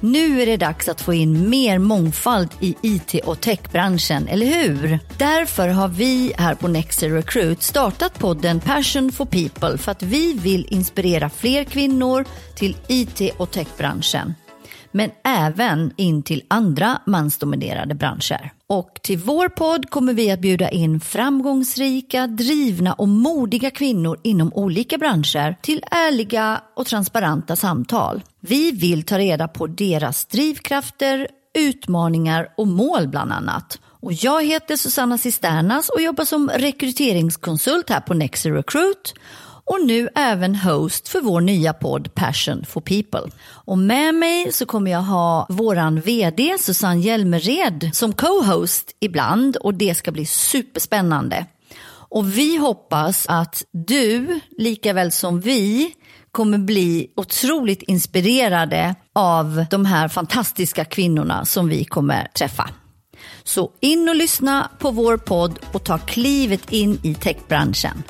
Nu är det dags att få in mer mångfald i IT och techbranschen, eller hur? Därför har vi här på Nexer Recruit startat podden Passion for People för att vi vill inspirera fler kvinnor till IT och techbranschen men även in till andra mansdominerade branscher. Och till vår podd kommer vi att bjuda in framgångsrika, drivna och modiga kvinnor inom olika branscher till ärliga och transparenta samtal. Vi vill ta reda på deras drivkrafter, utmaningar och mål bland annat. Och jag heter Susanna Cisternas och jobbar som rekryteringskonsult här på Nexer Recruit och nu även host för vår nya podd Passion for People. Och med mig så kommer jag ha våran vd Susanne Hjälmered som co-host ibland och det ska bli superspännande. Och vi hoppas att du, lika väl som vi, kommer bli otroligt inspirerade av de här fantastiska kvinnorna som vi kommer träffa. Så in och lyssna på vår podd och ta klivet in i techbranschen.